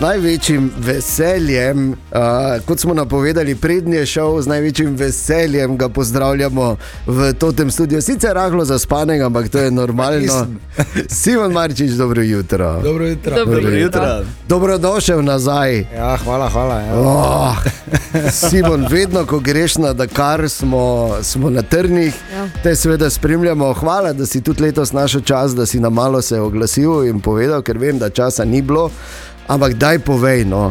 največjim veseljem, uh, kot smo napovedali, prednji je šel, z največjim veseljem ga pozdravljamo v tem studiu. Sicer rahlo zaspanega, ampak to je normalno. Simon Marčič, dobro jutro. Dobro jutro. Dobro jutro. jutro. Dobrodošel nazaj. Ja, hvala, hvala. Ja. Oh, Simon, vedno, ko greš na Dakar, smo, smo na trnih, Ja. te seveda spremljamo. Hvala, da si tudi letos našel čas, da si nam malo se oglasil in povedal, ker vem, da časa ni bilo. Ampak daj povej. No.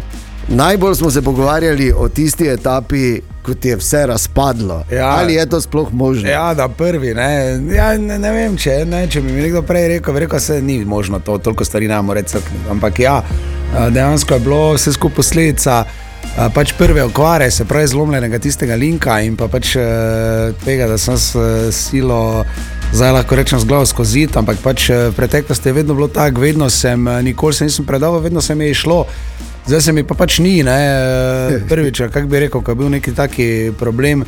Najbolj smo se pogovarjali o tisti etapi, ko ti je vse razpadlo. Ja. Ali je to sploh možno? Ja, da prvi. Ne, ja, ne, ne vem, če, ne, če bi mi nekdo prej rekel, rekel, da ni možno to, toliko stvari nam reči. Ampak ja, dejansko je bilo vse skupaj posledica. Pač prve okvare, se pravi zlomljenega tistega linka in pa pač tega, da sem s silo, zdaj lahko rečem, zglav skozi zid, ampak pač eh, v preteklosti je vedno bilo tako, vedno sem, eh, nikoli se nisem predal, vedno se mi je šlo. Zdaj se mi pa pač ni, ne, eh, prvič, kako bi rekel, ko je bil neki taki problem.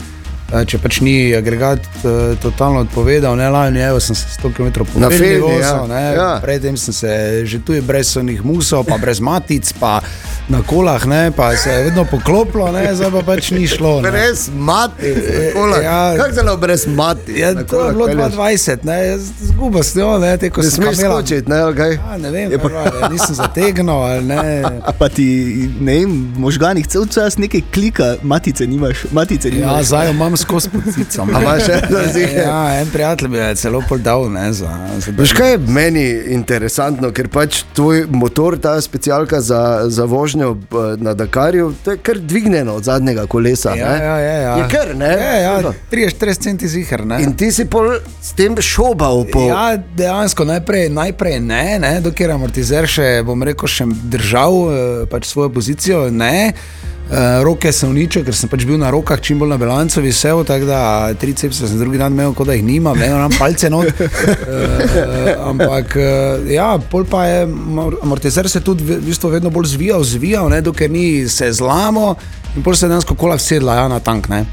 Če pač ni agregat uh, totalno odpovedal, ne lani, evo, sem se 100 km Na povedal, Feldi, ja. Ja. predtem sem se že tu brez onih musov, pa brez matic, pa na kolah, ne, pa se je vedno poklopilo, ne, zdaj pa pač ni šlo. Ne. Brez mati, Ja. ja. kako zelo brez mati. Ja, Na to je kolah bilo pelješ? 22, ne, zguba s njo, ne, te ko Ne sem kamela- skočiti, ne, ali kaj? Ja, ne vem, pa... nisem zategnil ali ne. A pa ti, ne vem, možganih cel čas nekaj klika, matice nimaš, matice Ja, nimaš. zdaj jo imam skozi ziher? Ja, en prijatelj mi je celo pol dal, ne, za, za Veš, kaj je meni interesantno, ker pač tvoj motor, ta specialka za, za vožnjo eh, na Dakarju, to je kar dvignjeno od zadnjega kolesa. Ja, ne? ja, ja, ja. Je kar, ne? Ja, ja, 30-40 centi zihar, ne. In ti si pol s tem šobal po. Ja, dejansko najprej, najprej ne, ne dokler amortizer še, bom rekel, še držal eh, pač svojo pozicijo. Ne. Uh, roke sem uničil, ker sem pač bil na rokah, čim bolj na bilancu visel, tako da tricepse sem drugi dan imel, kot da jih nimam, ne imam palce not. Uh, ampak uh, ja, pol pa je amor- amortizer se tudi v bistvu vedno bolj zvijal, zvijal, ne, dokler ni se zlamo in pol se je dejansko kola vsedla ja, na tank. Ne.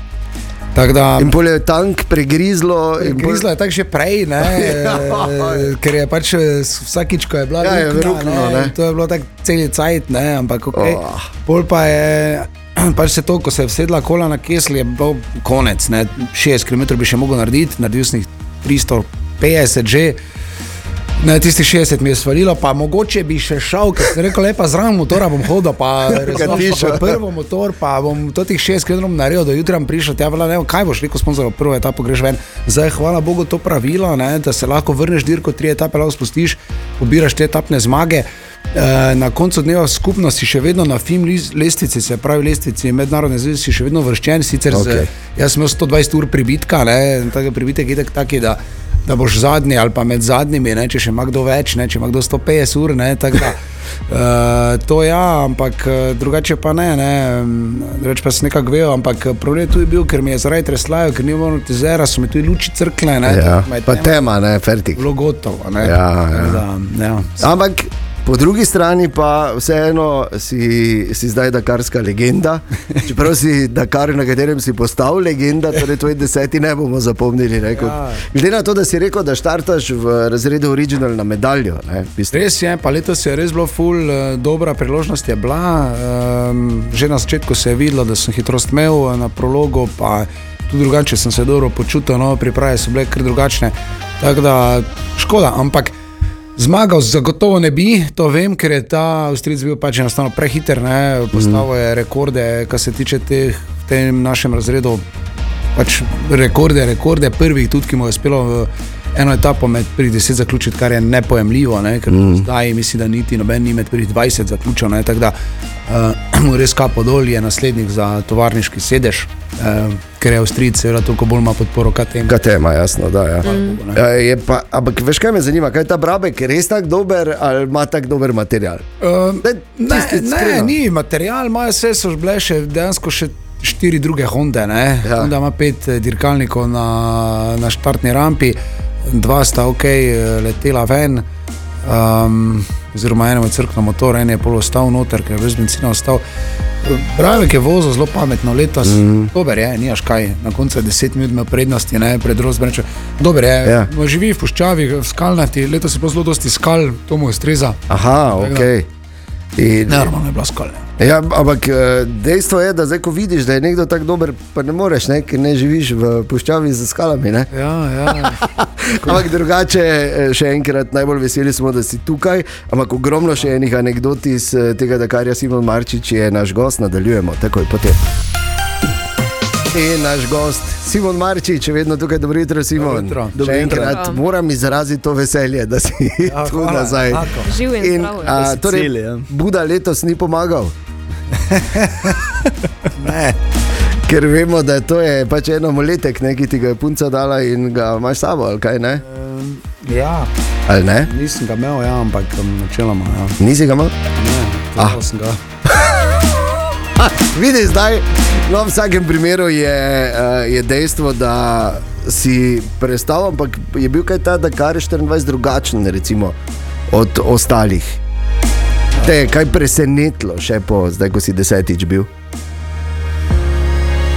Tako da, In pol je tank pregrizlo. pol- Grizla je tako že prej, ne, ker je pač vsakič, ko je bila Ja, je luknja, ruknilo, ne. To je bilo tako cel cajt, ne, ampak okay. Oh. pol pa je. Pač se to, ko se je vsedla kola na kesli, je bilo konec. Ne. 60 km bi še mogel narediti, naredil sem jih 350 že. Ne, tisti 60 mi je svalilo, pa mogoče bi še šel, ker sem rekel, lepa zraven motora bom hodil, pa Katišo. razumem, prvo motor, pa bom to tih 6 km naredil, do jutra prišel, tja, vela, ne, vem, kaj boš rekel, sponzor, prvo etapo greš ven. Zdaj, hvala Bogu, to pravilo, ne, da se lahko vrneš dirko, tri etape lahko spustiš, pobiraš te etapne zmage. E, na koncu dneva skupno si še vedno na FIM lis- lestvici, se pravi lestvici mednarodne zveze, si še vedno vrščen, sicer okay. z, jaz sem imel 120 ur pribitka, ne, tako pribitek je tak taki, da da boš zadnji ali pa med zadnjimi, ne, če še ima kdo več, ne, če ima kdo 150 ur. Ne, tako da, uh, to ja, ampak eh, drugače pa ne. ne Reč pa sem nekako vejo, ampak eh, problem je tudi bil, ker mi je zaradi treslajo, ker ni bilo notizera, so mi tudi luči crkle. Ne, Ja, pa je tema, ne, fertik. Bilo gotovo. Ne, Ja, ja. Da, ja. Ampak po drugi strani pa vseeno si, si zdaj Dakarska legenda. Čeprav si Dakar, na katerem si postal legenda, torej tvoj deseti ne bomo zapomnili. Ne, kot- Ja. Glede na to, da si rekel, da štartaš v razredu original na medaljo. Ne, v bistvu. Res je, pa letos je res bilo ful, eh, dobra priložnost je bila. Um, že na začetku se je videlo, da sem hitrost imel eh, na prologu, pa tudi drugače sem se dobro počutil, no, priprave so bile kar drugačne. Tako da škoda, ampak. Zmagal zagotovo ne bi, to vem, ker je ta Avstrijec bil pač enostavno prehiter, ne, postavil je rekorde, kar se tiče teh v tem našem razredu. Pač rekorde, rekorde prvih, tudi ki mu je uspelo v eno etapo med prvih deset zaključiti, kar je nepojemljivo, ne, ker mm. zdaj mislim, da niti noben ni med prvih 20 zaključil. Ne, tako da uh, res kapo dol je naslednik za tovarniški sedež, uh, ker je Avstrijec seveda toliko bolj ima podporo KTM. KTM, jasno, da. Ja. ne. Ja, je pa, ampak veš, kaj me zanima, kaj je ta Brabek, res tako dober ali ima tako dober material? Uh, Daj, ne, ne, iskreno. ni material, imajo vse, so že bile še dejansko še štiri druge Honde. Ja. Ja. Honda ima pet eh, dirkalnikov na, na štartni rampi, dva sta ok, eh, letela ven. Um, oziroma, enemu je crkno motor, en je pol ostal noter, ker je brez benzina ostal. Bravek je vozil zelo pametno letos, mm. dober je, nimaš kaj, na koncu je 10 minut prednosti, ne, pred rozbrečem. Dober je, Ja. ja. živi v puščavi, v skalnati, letos je bilo zelo dosti skal, to mu ustreza. Aha, ok. In, Normalno je bilo skolne. ja, ampak eh, dejstvo je, da zdaj, ko vidiš, da je nekdo tako dober, pa ne moreš, ne, ker ne živiš v puščavi z skalami. Ne? Ja, ja. Ampak drugače, eh, še enkrat, najbolj veseli smo, da si tukaj. Ampak ogromno še enih anegdot iz eh, tega, da kar je Simon Marčič, je naš gost. Nadaljujemo takoj potem. In naš gost, Simon Marčič, je vedno tukaj, dobro jutro, Simon. Dobro jutro. Še Dobro jutro. enkrat moram izraziti to veselje, da si Ja, tu hvala, nazaj. enako. Živ in zdrav. a, torej, celi, ja. Buda letos ni pomagal. Ne. Ker vemo, da to je pač eno moletek, ne, ki ti ga je punca dala in ga imaš s sabo, ali kaj ne? Um, ja, Ali ne? nisem ga imel, ja, ampak načeloma. Ja. Nisi ga imel? Ne, Ah. ah. sem ga. Vidi zdaj, no, v vsakem primeru je, uh, je dejstvo, da si prestal, ampak je bil kaj ta, da kar je 24 drugačen recimo, od ostalih. Te je kaj presenetilo, še po zdaj, ko si desetič bil.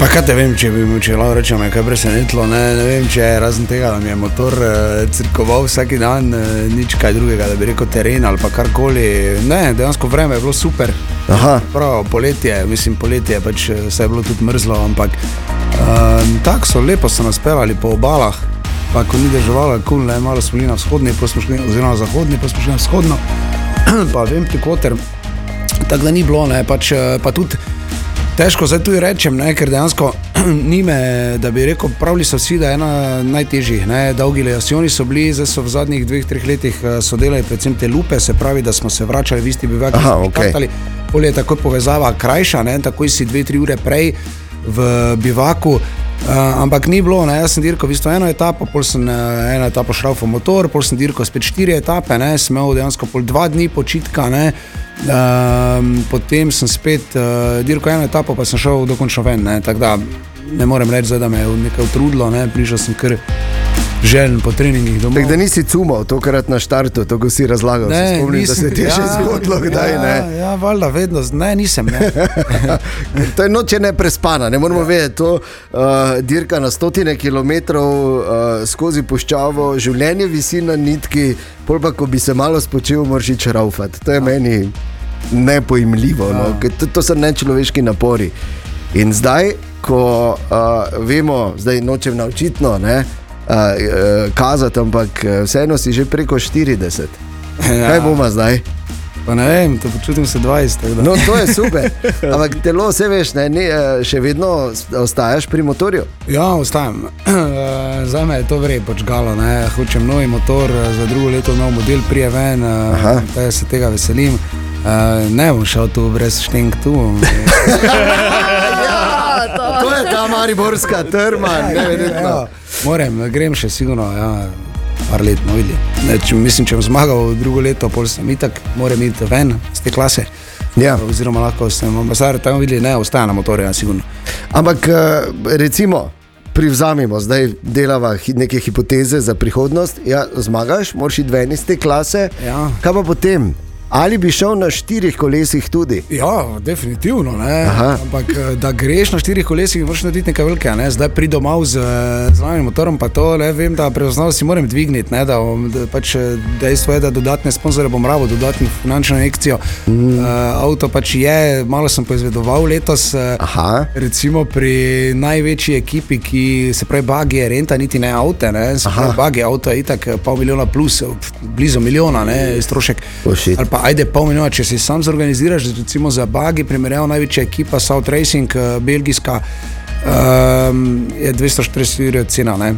Pa kaj te vem, če bi mi če lahko rečem, kaj presenetilo, ne, ne vem, če razen tega, da mi je motor uh, cirkoval vsak dan, uh, nič kaj drugega, da bi rekel teren ali pa karkoli. Ne, dejansko vreme je bilo super. Aha. Prav, poletje, mislim, poletje pač eh, se je bilo tudi mrzlo, ampak uh, tako so lepo so nas pelali po obalah. Pa ko ni deževalo, kul, ne, malo smo bili na vzhodni, pa smo šli, oziroma zahodni, pa smo šli na vzhodno, pa vem, pri kvoter. Tako da ni bilo, ne, pač, eh, pa tudi težko zdaj tudi rečem, ne, ker dejansko ni me, da bi rekel, pravili so vsi, da je ena najtežjih, ne, dolgi lejasioni so bili, zdaj so v zadnjih dveh, treh letih eh, so delali predvsem te lupe, se pravi, da smo se vračali v isti bivak, ki smo okej. štartali. Pol je tako povezava krajša, ne, takoj si dve, tri ure prej v bivaku. Uh, ampak ni bilo, ne, jaz sem dirkal v bistvu eno etapo, pol sem uh, eno etapo v motor, pol sem dirkal spet štiri etape, ne, sem imel dejansko pol dva dni počitka, ne, um, potem sem spet uh, dirkal eno etapo, pa sem šel dokončno ven, ne, tako da ne morem reči, zdaj, da me je nekaj utrudilo, ne, prišel sem kar željen po treningih domov. Tako da nisi cumal tokrat na štartu, to ko si razlagal. Se spomnim, da se ti je še zgodilo, kdaj ja, ne. Ja, valjda, vedno, ne, nisem. Ne. To je noč ne prespana, ne moramo vedeti. To uh, dirka na stotine kilometrov uh, skozi puščavo, življenje visi na nitki, pol pa ko bi se malo spočil, moraš iti raufati. To je meni nepojmljivo, no, ker to, to so nečloveški napori. In zdaj, ko uh, vemo, zdaj nočem naučitno ne, uh, uh, kazati, ampak uh, vseeno si že preko 40. Ja. Kaj bomo zdaj? Pa ne vem, to počutim se 20. tako da- No, to je super. Ampak telo, vse veš, ne, ne, še vedno ostaješ pri motorju. Ja, ostajam. Za me je to vrej počgalo. Ne. Hočem nov motor, za drugo leto nov model prije ven, da se tega veselim. Uh, ne bom šel tu brez štenk tu. To je ta mariborska trma, neverjetno. ja, moram, grem še sigurno. Ja. Par let, no vidi. Ne, če, mislim, če bom zmagal drugo leto, pol sem itak, moram iti ven z te klase. Ja. Oziroma, lahko sem ambasador tam videl, ne, ostaja na motorju, ja, sigurno. Ampak eh, recimo, privzamemo, zdaj delava neke hipoteze za prihodnost. Ja, zmagaš, moraš iti ven iz te klase. Ja. Kaj pa potem? Ali bi šel na štirih kolesih tudi? Ja, definitivno. Ampak eh, da greš na štirih kolesih, moraš narediti nekaj velikega. Ne? Zdaj pridem domov z, z novim motorom, pa to le vem, da prepoznal si moram dvigniti. Ne? Da, bom- da, pač, eh, dejstvo je, da dodatne sponzore bom rabo, dodatno finančno injekcijo. Mm. Uh, avto pač je, malo sem poizvedoval letos. Aha. Recimo pri največji ekipi, ki se pravi Bagi je renta, niti ne avto, ne? se pravi Bagi avto je itak pol milijona plus, blizu milijona, ne, strošek. Shit. Ali pa ajde pol milijona, če si sam zorganiziraš, recimo za Bagi, primerjal največja ekipa South Racing, eh, belgijska, um, je 240 ur cena, ne?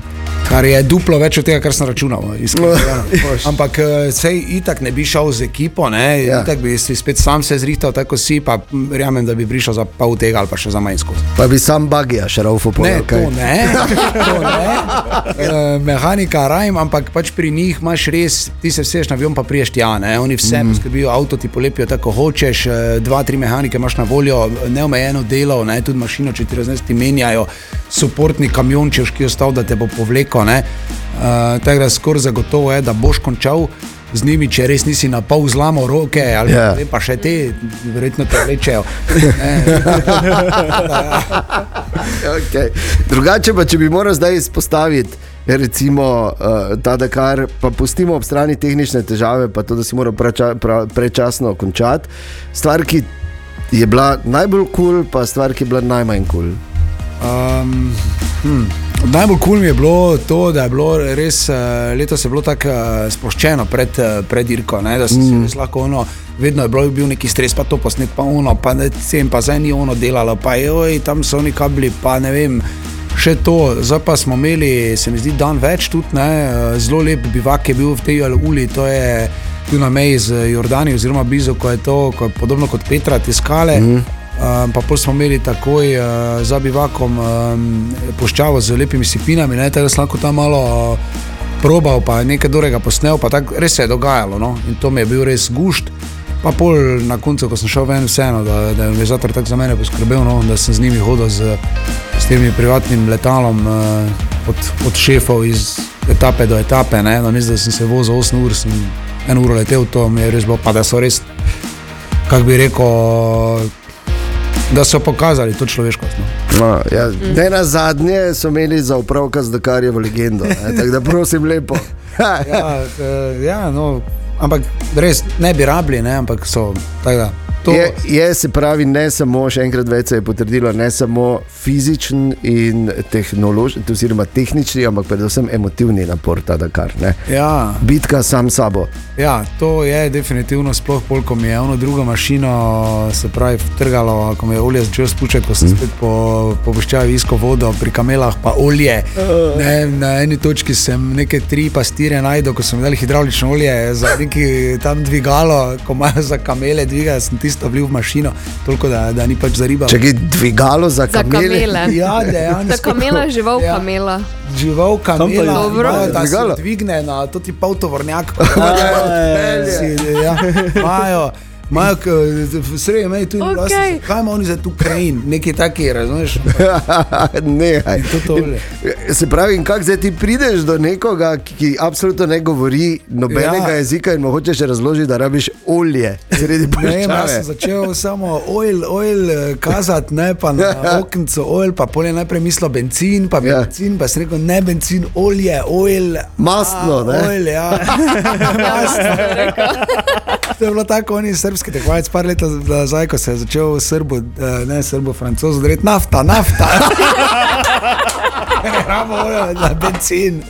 Kar je duplo več od tega, kar sem računal. iskreno povedano. Ampak eh, sej itak ne bi šel z ekipo, ne? Ja. itak bi si spet sam se zrihtal, tako si, pa verjamem, da bi prišel za pol tega ali pa še za manj skozi. Pa bi sam bagija še raufo Ne, povedal. to ne, to ne. Uh, mehanika rajm, ampak pač pri njih imaš res, ti se vseš na avion, pa priješ tja. Ne? Oni vse mm. poskrbijo, avto ti polepijo tako hočeš, eh, dva, tri mehanike imaš na voljo, neomejeno delo, ne? tudi mašino, če ti raznesti menjajo, suportni kamion, če ki je ostal, da te bo povleko. Uh, tako da skoraj zagotovo je, da boš končal. Z njimi, če res nisi na pol zlamo roke, ali Ja. yeah. pa še te, verjetno te vlečejo. Okay. Drugače pa, če bi moral zdaj izpostaviti recimo uh, ta Dakar, pa pustimo ob strani tehnične težave, pa to, da si moral prača, pra, prečasno končati. Stvar, ki je bila najbolj kul, cool, pa stvar, ki je bila najmanj kul. Cool. Um, hm. Najbolj kul cool mi je bilo to, da je bilo res uh, letos je bilo tako uh, sproščeno pred, uh, pred dirko, ne, da si mm. lahko ono. Vedno je bilo, bil neki stres, pa to posnet, pa ono, pa ne vem, pa zdaj ni ono delalo, pa joj, tam so oni kabli, pa ne vem. Še to, zdaj pa smo imeli, se mi zdi, dan več tudi, ne, zelo lep bivak je bil v tej uli, to je tu na meji z Jordanijo, oziroma blizu, ko je to, ko je podobno kot Petra, te skale. Mm. Um, pa pol smo imeli takoj uh, za bivakom um, poščavo z lepimi sipinami, ne, tako da sem lahko tam malo uh, probal, pa nekaj dobrega posnel, pa tak, res se je dogajalo. No? In to mi je bil res gušt. Pa pol na koncu, ko sem šel ven, vseeno, da, da je organizator tako za mene poskrbel, no, da sem z njimi hodil z, s tem privatnim letalom uh, od, od šefov iz etape do etape. Ne, no, da sem se vozil 8 ur, sem en uro letel, to mi je res bilo, pa da so res, kako bi rekel, da so pokazali to človeškost. No. No, ja, ne na zadnje so imeli za upravka z Dakarjevo legendo, tako da prosim lepo. ja, uh, ja, no, ampak res ne bi rabili, ne, ampak so. Tako, Je, je se pravi, ne samo, še enkrat več je potrdilo, ne samo fizičen in tehnološki, oziroma tehnični, ampak predvsem emotivni napor ta Dakar. Ja. Bitka sam s sabo. Ja, to je definitivno, sploh pol, ko mi je eno drugo mašino, se pravi, trgalo, ko mi je olje začelo spuščati, ko sem mm. spet po, popuščal isko vodo, pri kamelah pa olje. Uh. Ne, na eni točki sem neke tri pastire najdel, ko sem dal hidraulično olje za neki tam dvigalo, ko imajo za kamele dviga tisto vliv v mašino, toliko da, da ni pač za riba. Če je dvigalo za kamele. Za kamele. Ja, dejansko. Za kamela, žival ja. kamela. Žival kamela, dobro. Imajo, da se dvigne na to ti pol tovornjak. Ja, imajo. Imajo sredi meje tu in tam, okay. kaj ima oni za tu krajin, neki taki, razumeš? ne, se pravi, kako zdaj ti prideš do nekoga, ki absolutno ne govori nobenega ja. jezika in mu hočeš razložiti, da rabiš olje sredi poščave. Ne, jaz sem začel samo oil, oil eh, kazati, ne pa na okncu oil, pa polje najprej mislil benzin, pa ja. benzin, pa sem rekel ne benzin, olje, oil. Mastno, a, ne? Oil, ja. Mastno. to je bilo tako, oni srbski srpski tekmovalec, par let nazaj, ko se je začel srbo, eh, ne srbo, francozo, zred nafta, nafta. Ne, ramo, na benzin.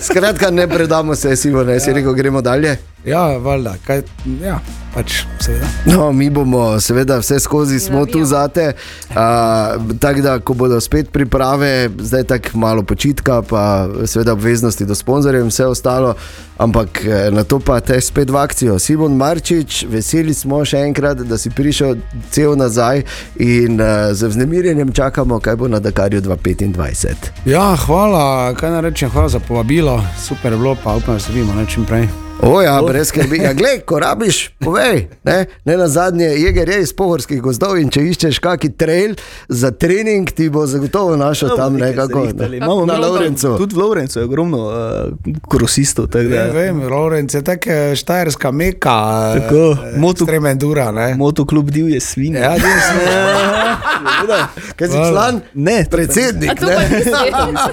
Skratka, ne predamo se, si bo, ne, si rekel, gremo dalje. Ja, valjda, kaj, ja, pač seveda. No, mi bomo, seveda, vse skozi smo tu zate. Tako da, ko bodo spet priprave, zdaj tako malo počitka, pa seveda obveznosti do sponzorjev in vse ostalo, ampak eh, na to pa te spet v akcijo. Simon Marčič, veseli smo še enkrat, da si prišel cel nazaj in uh, z vznemirjenjem čakamo, kaj bo na Dakarju 2025. Ja, hvala, kaj naj rečem, hvala za povabilo, super je bilo, pa upam, da se vidimo čim prej. O, ja, brez skrbi. Ja, glej, ko rabiš, povej. Ne, ne na zadnje, jeger je iz pohorskih gozdov in če iščeš kakšen trail za trening, ti bo zagotovo našel tam nekako. Ne. Imamo na Lorencu. Tudi v Lorencu je ogromno uh, krosistov. Ja, vem, Lorenc je tako štajerska meka. Tako, uh, moto, tremendura. Motoklub divje svinje. Ja, divje svinje. Kaj si član? Ne, predsednik.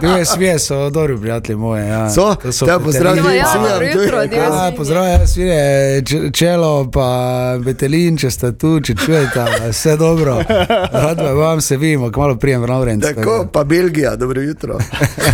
Divje svinje so dobri prijatelji moje. Ja. So, to so. Te pozdravljam. Ja, Pozdravljen, svine, čelo, pa vetelin, če ste tu, če čujete, vse dobro. Rad vam se vidimo, kmalo prijem, Laurence. Tako, pa Belgija, dobro jutro.